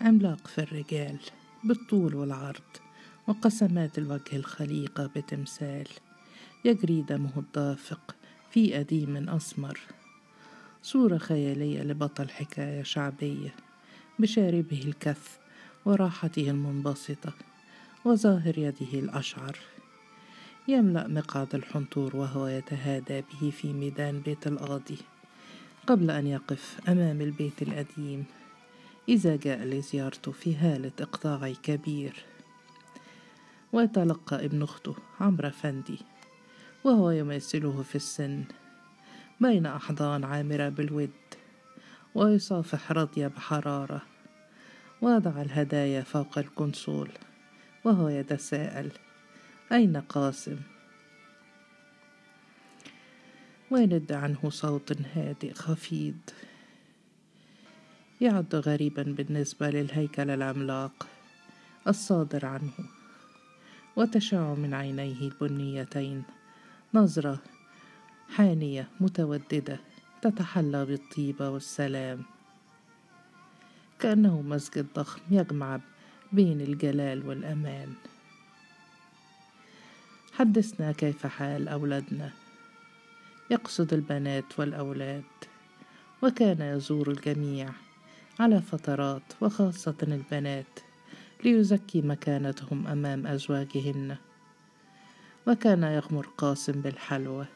عملاق في الرجال بالطول والعرض وقسمات الوجه الخليقة بتمثال. يجري دمه الدافق في أديم أسمر. صورة خيالية لبطل حكاية شعبية بشاربه الكف وراحته المنبسطة وظاهر يده الأشعر. يملأ مقعد الحنطور وهو يتهادى به في ميدان بيت القاضي قبل أن يقف أمام البيت القديم إذا جاء لزيارته في هالة إقطاع كبير ويتلقى ابن أخته عمرو أفندي وهو يماثله في السن بين أحضان عامرة بالود ويصافح رضية بحرارة وضع الهدايا فوق الكونسول وهو يتساءل أين قاسم؟ ويند عنه صوت هادئ خفيض يعد غريبا بالنسبة للهيكل العملاق الصادر عنه وتشع من عينيه البنيتين. نظرة حانية متوددة تتحلى بالطيبة والسلام. كأنه مسجد ضخم يجمع بين الجلال والأمان. حدثنا كيف حال أولادنا. يقصد البنات والأولاد وكان يزور الجميع. على فترات وخاصة البنات ليزكي مكانتهم أمام أزواجهن. وكان يغمر قاسم بالحلوى.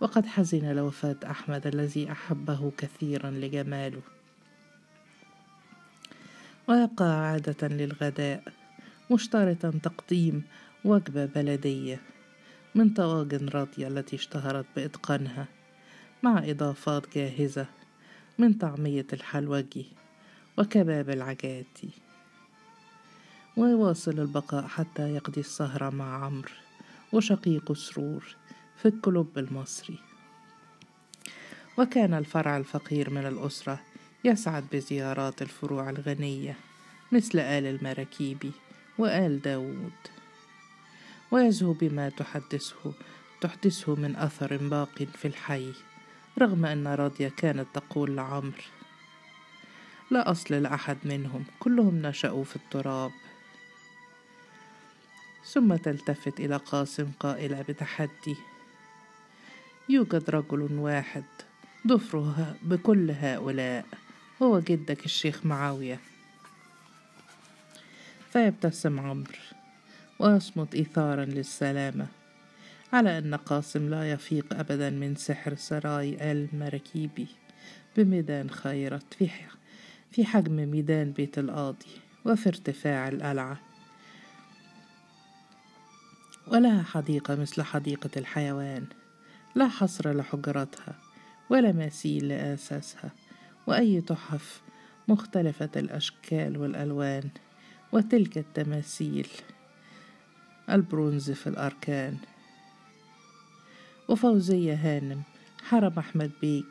وقد حزن لوفاة أحمد الذي أحبه كثيرا لجماله. ويبقى عادة للغداء مشترطا تقديم وجبة بلدية من طواجن راضية التي اشتهرت بإتقانها مع إضافات جاهزة من طعمية الحلوجي وكباب العجاتي. ويواصل البقاء حتى يقضي السهرة مع عمرو وشقيقه سرور في الكلوب المصري. وكان الفرع الفقير من الأسرة يسعد بزيارات الفروع الغنية مثل آل المراكيبي وآل داوود ويزهو بما تحدثه تحدثه من أثر باق في الحي. رغم أن راضية كانت تقول لعمر لا أصل لأحد منهم كلهم نشأوا في التراب. ثم تلتفت إلى قاسم قائلة بتحدي يوجد رجل واحد ضفرها بكل هؤلاء هو جدك الشيخ معاوية. فيبتسم عمرو ويصمت إيثارا للسلامة. على أن قاسم لا يفيق أبدا من سحر سراي آل مراكيبي بميدان خيرت في في حجم ميدان بيت القاضي وفي ارتفاع القلعة ولها حديقة مثل حديقة الحيوان لا حصر لحجراتها ولا مثيل لأساسها وأي تحف مختلفة الأشكال والألوان وتلك التماثيل. البرونز في الأركان وفوزية هانم حرم أحمد بيك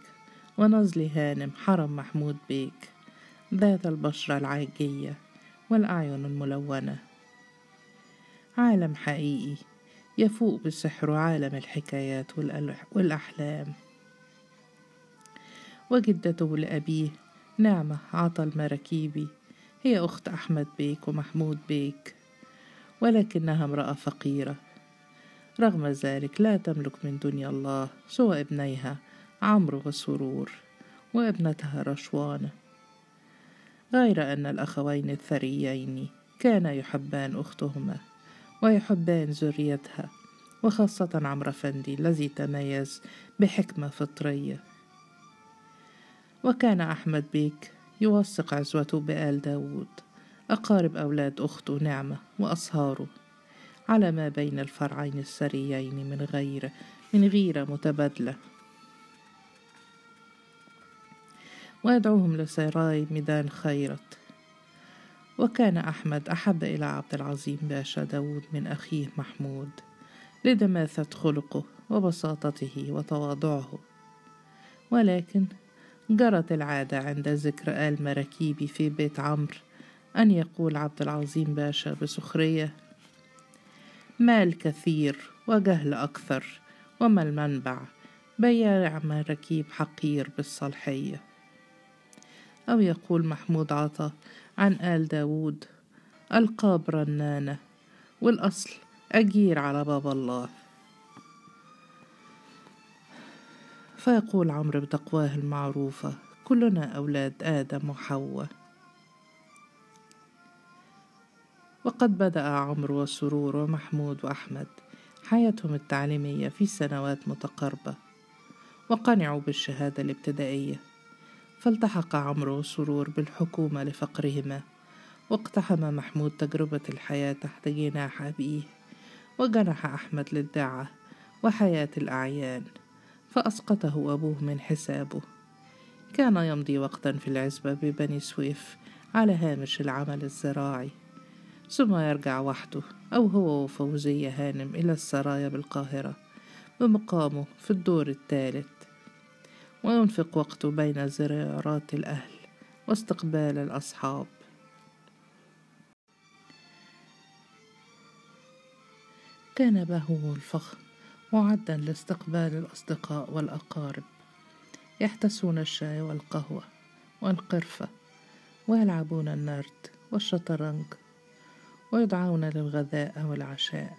ونزلي هانم حرم محمود بيك ذات البشرة العاجية والأعين الملونة. عالم حقيقي يفوق بسحر عالم الحكايات والأحلام. وجدته لأبيه نعمة عطا المراكيبي هي أخت أحمد بيك ومحمود بيك ولكنها امرأة فقيرة. رغم ذلك لا تملك من دنيا الله سوى ابنيها عمرو وسرور وابنتها رشوانة غير أن الأخوين الثريين كانا يحبان أختهما ويحبان ذريتها وخاصة عمرو أفندي الذي تميز بحكمة فطرية. وكان أحمد بيك يوثق عزوته بآل داود أقارب أولاد أخته نعمة وأصهاره. على ما بين الفرعين السريين من غير من غيرة متبادلة. ويدعوهم لسراي ميدان خيرت. وكان أحمد أحب إلى عبد العظيم باشا داود من أخيه محمود لدماثة خلقه وبساطته وتواضعه. ولكن جرت العادة عند ذكر آل مراكيبي في بيت عمرو أن يقول عبد العظيم باشا بسخرية مال كثير وجهل أكثر وما المنبع؟ بياع مراكيب حقير بالصالحية أو يقول محمود عطا عن آل داوود ألقاب رنانة والأصل أجير على باب الله. فيقول عمرو بتقواه المعروفة كلنا أولاد آدم وحواء. وقد بدأ عمرو وسرور ومحمود وأحمد حياتهم التعليمية في سنوات متقاربة وقنعوا بالشهادة الابتدائية. فالتحق عمرو وسرور بالحكومة لفقرهما واقتحم محمود تجربة الحياة تحت جناح أبيه وجنح أحمد للدعة وحياة الأعيان فأسقطه أبوه من حسابه. كان يمضي وقتا في العزبة ببني سويف على هامش العمل الزراعي. ثم يرجع وحده أو هو وفوزية هانم إلى السرايا بالقاهرة بمقامه في الدور الثالث. وينفق وقته بين زيارات الأهل واستقبال الأصحاب. كان بهو الفخم معدا لاستقبال الأصدقاء والأقارب يحتسون الشاي والقهوة والقرفة ويلعبون النرد والشطرنج. ويدعون للغذاء والعشاء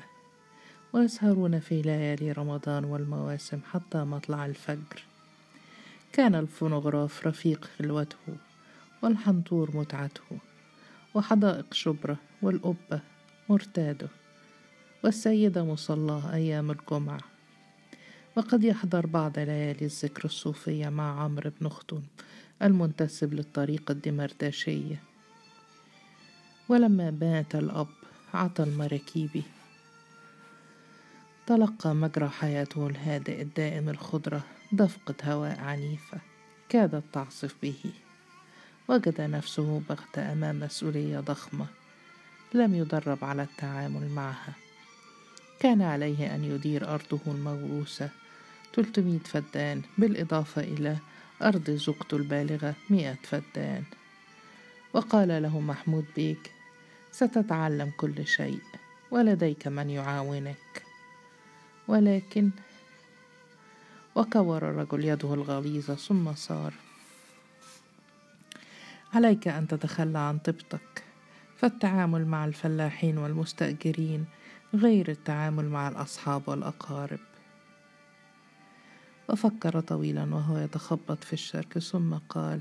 ويسهرون في ليالي رمضان والمواسم حتى مطلع الفجر. كان الفونوغراف رفيق خلوته والحنطور متعته وحدائق شبرا والقبة مرتاده والسيدة مصلاه أيام الجمعة. وقد يحضر بعض ليالي الذكر الصوفية مع عمرو بن خطون المنتسب للطريقة الدمرداشية. ولما مات الأب عطى المراكيبي تلقى مجرى حياته الهادئ الدائم الخضرة دفقة هواء عنيفة كادت تعصف به. وجد نفسه بغت أمام مسؤولية ضخمة لم يدرب على التعامل معها. كان عليه أن يدير أرضه الموروثة 300 فدان بالإضافة إلى أرض زوجته البالغة 100 فدان. وقال له محمود بيك ستتعلم كل شيء. ولديك من يعاونك. ولكن وكور الرجل يده الغليظة ثم صار عليك أن تتخلى عن طبتك. فالتعامل مع الفلاحين والمستأجرين غير التعامل مع الأصحاب والأقارب. وفكر طويلا وهو يتخبط في الشرك ثم قال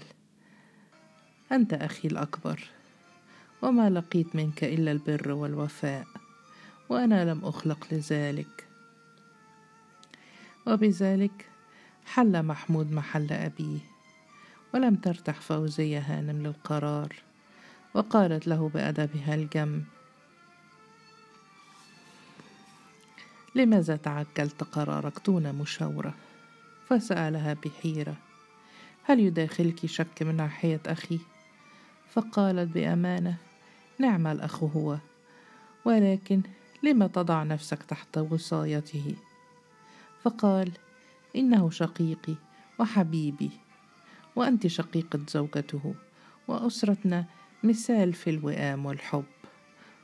أنت أخي الأكبر. وما لقيت منك إلا البر والوفاء وأنا لم أخلق لذلك. وبذلك حل محمود محل أبيه ولم ترتح فوزية هانم للقرار وقالت له بأدبها الجم لماذا تعجلت قرارك دون مشاورة؟ فسألها بحيرة هل يداخلك شك من ناحية أخي؟ فقالت بأمانة نعم الأخ هو ولكن لم تضع نفسك تحت وصايته؟ فقال إنه شقيقي وحبيبي وأنت شقيقة زوجته وأسرتنا مثال في الوئام والحب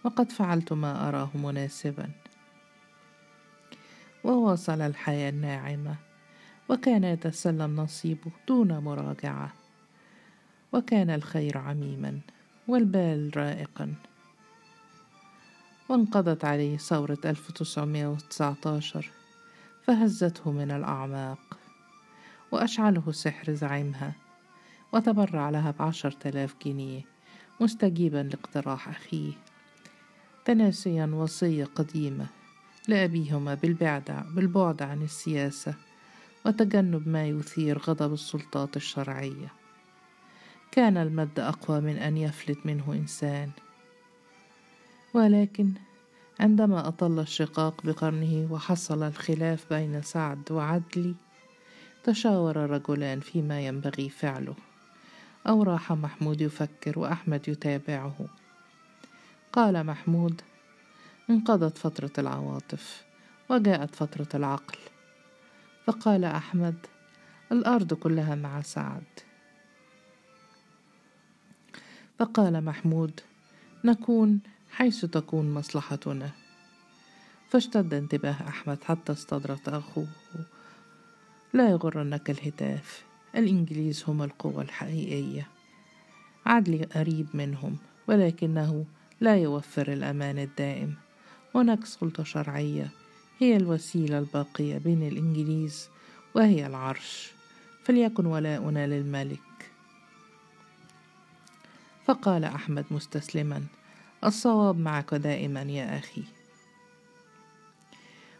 وقد فعلت ما أراه مناسبا. وواصل الحياة الناعمة وكان يتسلم نصيبه دون مراجعة. وكان الخير عميما والبال رائقا. وانقضت عليه ثورة 1919 فهزته من الأعماق وأشعله سحر زعيمها وتبرع لها بعشر تلاف جنيه مستجيبا لاقتراح أخيه. تناسيا وصية قديمة لأبيهما بالبعد, بالبعد عن السياسة وتجنب ما يثير غضب السلطات الشرعية. كان المد أقوى من أن يفلت منه إنسان. ولكن عندما أطل الشقاق بقرنه وحصل الخلاف بين سعد وعدلي تشاور الرجلان فيما ينبغي فعله. أو راح محمود يفكر وأحمد يتابعه. قال محمود انقضت فترة العواطف وجاءت فترة العقل. فقال أحمد الأرض كلها مع سعد. فقال محمود نكون حيث تكون مصلحتنا. فاشتد انتباه أحمد حتى استدرت أخوه. لا يغرنك الهتاف الإنجليز هم القوة الحقيقية. عدلي قريب منهم ولكنه لا يوفر الأمان الدائم. هناك سلطة شرعية هي الوسيلة الباقية بين الإنجليز وهي العرش. فليكن ولاؤنا للملك. فقال أحمد مستسلما الصواب معك دائما يا أخي.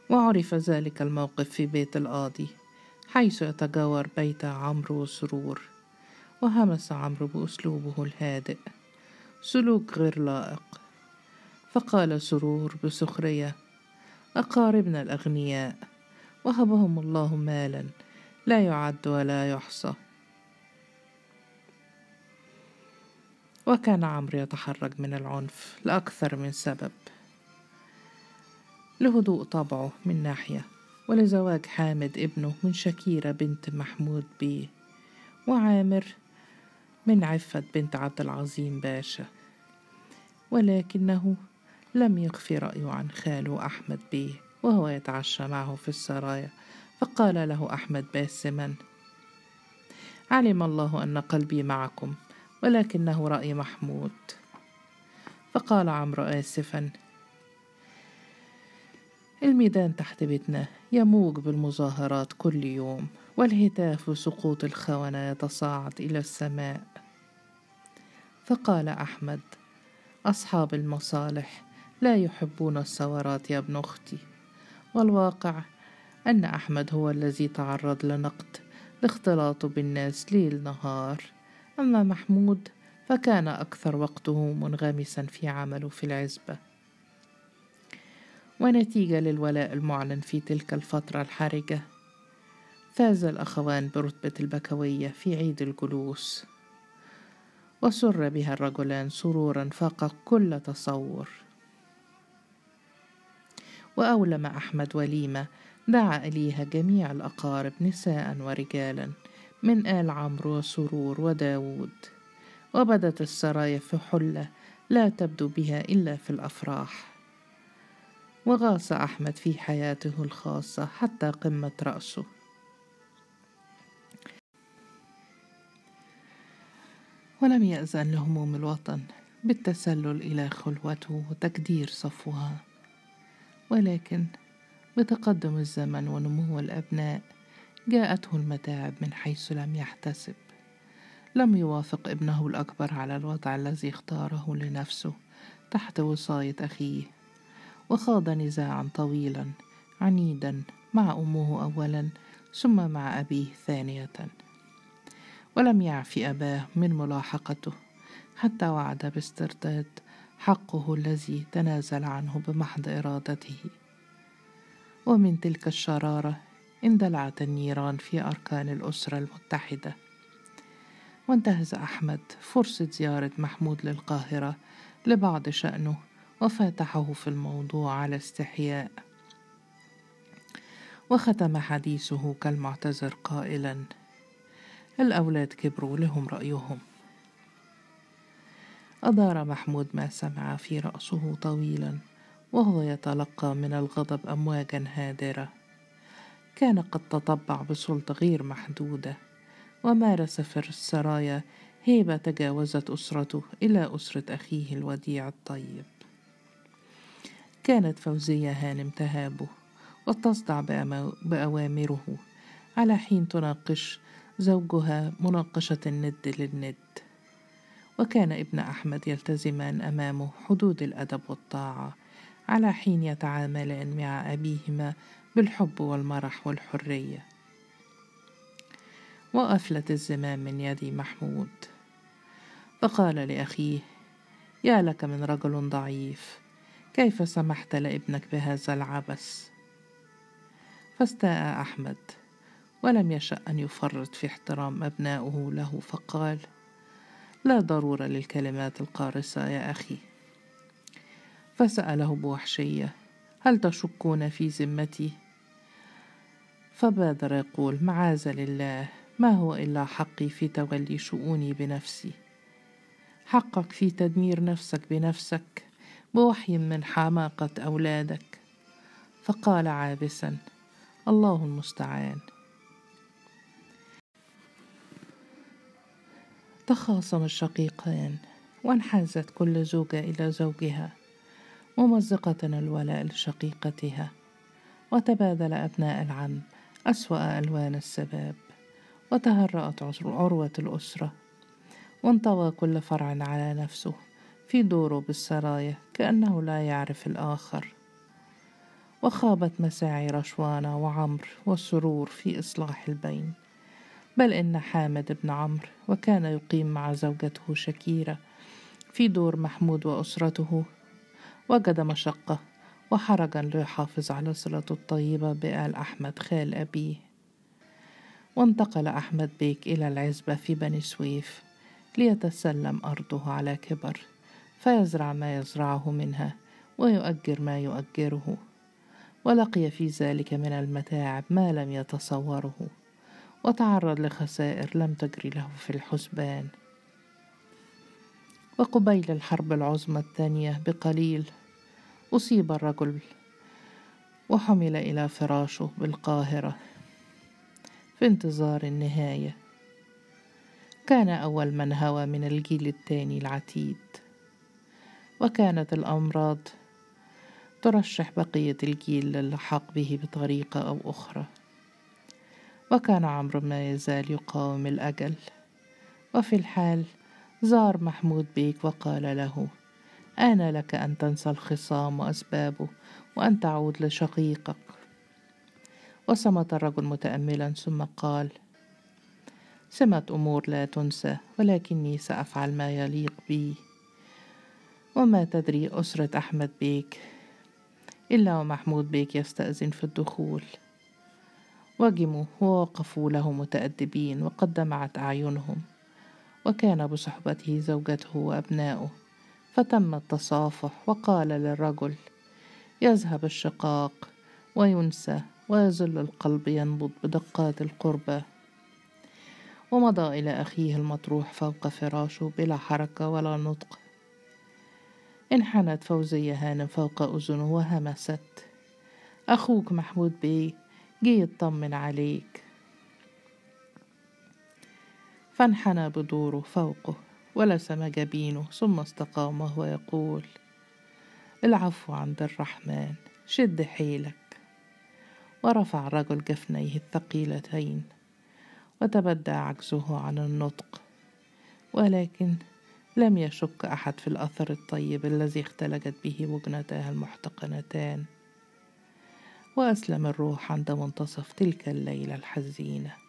وعرف ذلك الموقف في بيت القاضي حيث يتجاور بيت عمرو وسرور وهمس عمرو بأسلوبه الهادئ سلوك غير لائق. فقال سرور بسخرية أقاربنا الأغنياء وهبهم الله مالا لا يعد ولا يحصى. وكان عمرو يتحرج من العنف لأكثر من سبب. لهدوء طبعه من ناحية ولزواج حامد ابنه من شكيرة بنت محمود بيه وعامر من عفة بنت عبد العظيم باشا. ولكنه لم يخفي رأيه عن خاله أحمد بيه وهو يتعشى معه في السرايا فقال له أحمد باسما علم الله أن قلبي معكم ولكنه رأي محمود. فقال عمرو آسفا الميدان تحت بيتنا يموج بالمظاهرات كل يوم والهتاف وسقوط الخونة يتصاعد إلى السماء. فقال أحمد أصحاب المصالح لا يحبون الثورات يا ابن أختي والواقع أن أحمد هو الذي تعرض لنقد لاختلاطه بالناس ليل نهار. أما محمود فكان أكثر وقته منغمسا في عمله في العزبة. ونتيجة للولاء المعلن في تلك الفترة الحرجة فاز الأخوان برتبة البكوية في عيد الجلوس. وسر بها الرجلان سرورا فاق كل تصور. وأولم أحمد وليمة دعا إليها جميع الأقارب نساء ورجالا. من آل عمرو وسرور وداود. وبدت السرايا في حلة لا تبدو بها إلا في الأفراح. وغاص أحمد في حياته الخاصة حتى قمة رأسه. ولم يأذن لهموم الوطن بالتسلل إلى خلوته وتكدير صفوها. ولكن بتقدم الزمن ونمو الأبناء جاءته المتاعب من حيث لم يحتسب. لم يوافق ابنه الأكبر على الوضع الذي اختاره لنفسه تحت وصاية أخيه وخاض نزاعا طويلا عنيدا مع أمه أولا ثم مع أبيه ثانية. ولم يعف أباه من ملاحقته حتى وعد باسترداد حقه الذي تنازل عنه بمحض إرادته. ومن تلك الشرارة اندلعت النيران في أركان الأسرة المتحدة. وانتهز أحمد فرصة زيارة محمود للقاهرة لبعض شأنه وفاتحه في الموضوع على استحياء. وختم حديثه كالمعتذر قائلا الأولاد كبروا لهم رأيهم. أدار محمود ما سمع في رأسه طويلا وهو يتلقى من الغضب أمواجا هادرة. كان قد تطبع بسلطة غير محدودة ومارس في السرايا هيبة تجاوزت أسرته إلى أسرة أخيه الوديع الطيب. كانت فوزية هانم تهابه وتصدع بأوامره على حين تناقش زوجها مناقشة الند للند. وكان ابن أحمد يلتزمان أمامه حدود الأدب والطاعة على حين يتعاملان مع أبيهما بالحب والمرح والحرية. وأفلت الزمام من يد محمود. فقال لأخيه يا لك من رجل ضعيف كيف سمحت لابنك بهذا العبث؟ فاستاء أحمد ولم يشأ أن يفرط في احترام أبنائه له فقال لا ضرورة للكلمات القارصة يا أخي. فسأله بوحشية هل تشكون في ذمتي؟ فبادر يقول معاذ لله ما هو إلا حقي في تولي شؤوني بنفسي. حقك في تدمير نفسك بنفسك بوحي من حماقة أولادك. فقال عابسا الله المستعان. تخاصم الشقيقان وانحازت كل زوجة إلى زوجها ممزقة الولاء لشقيقتها وتبادل أبناء العم. أسوأ ألوان السباب وتهرأت عروة الأسرة وانطوى كل فرع على نفسه في دوره بالسرايا كأنه لا يعرف الآخر. وخابت مساعي رشوانة وعمر والسرور في إصلاح البين. بل إن حامد بن عمرو وكان يقيم مع زوجته شكيرة في دور محمود وأسرته وجد مشقة وحرجا ليحافظ على صلته الطيبة بآل أحمد خال أبيه وانتقل أحمد بيك إلى العزبة في بني سويف ليتسلم أرضه على كبر فيزرع ما يزرعه منها ويؤجر ما يؤجره ولقي في ذلك من المتاعب ما لم يتصوره وتعرض لخسائر لم تجري له في الحسبان. وقبيل الحرب العظمى الثانية بقليل أصيب الرجل وحمل إلى فراشه بالقاهرة في انتظار النهاية. كان أول من هوى من الجيل الثاني العتيد وكانت الأمراض ترشح بقية الجيل للحاق به بطريقة أو أخرى. وكان عمرو ما يزال يقاوم الأجل وفي الحال زار محمود بيك وقال له آن لك أن تنسى الخصام وأسبابه وأن تعود لشقيقك. وصمت الرجل متأملا ثم قال سمة أمور لا تنسى ولكني سأفعل ما يليق بي. وما تدري أسرة أحمد بيك؟ إلا ومحمود بيك يستأذن في الدخول. وجموا ووقفوا له متأدبين وقد دمعت أعينهم وكان بصحبته زوجته وأبناؤه. فتم التصافح وقال للرجل يذهب الشقاق وينسى ويظل القلب ينبض بدقات القربة ومضى إلى أخيه المطروح فوق فراشه بلا حركة ولا نطق. انحنت فوزية هانم فوق أذنه وهمست. أخوك محمود بيه جه يطمن عليك. فانحنى بدوره فوقه. ولسم جبينه ثم استقام وهو يقول العفو عند الرحمن شد حيلك. ورفع الرجل جفنيه الثقيلتين وتبدى عجزه عن النطق. ولكن لم يشك أحد في الأثر الطيب الذي اختلجت به وجنتاه المحتقنتان. وأسلم الروح عند منتصف تلك الليلة الحزينة.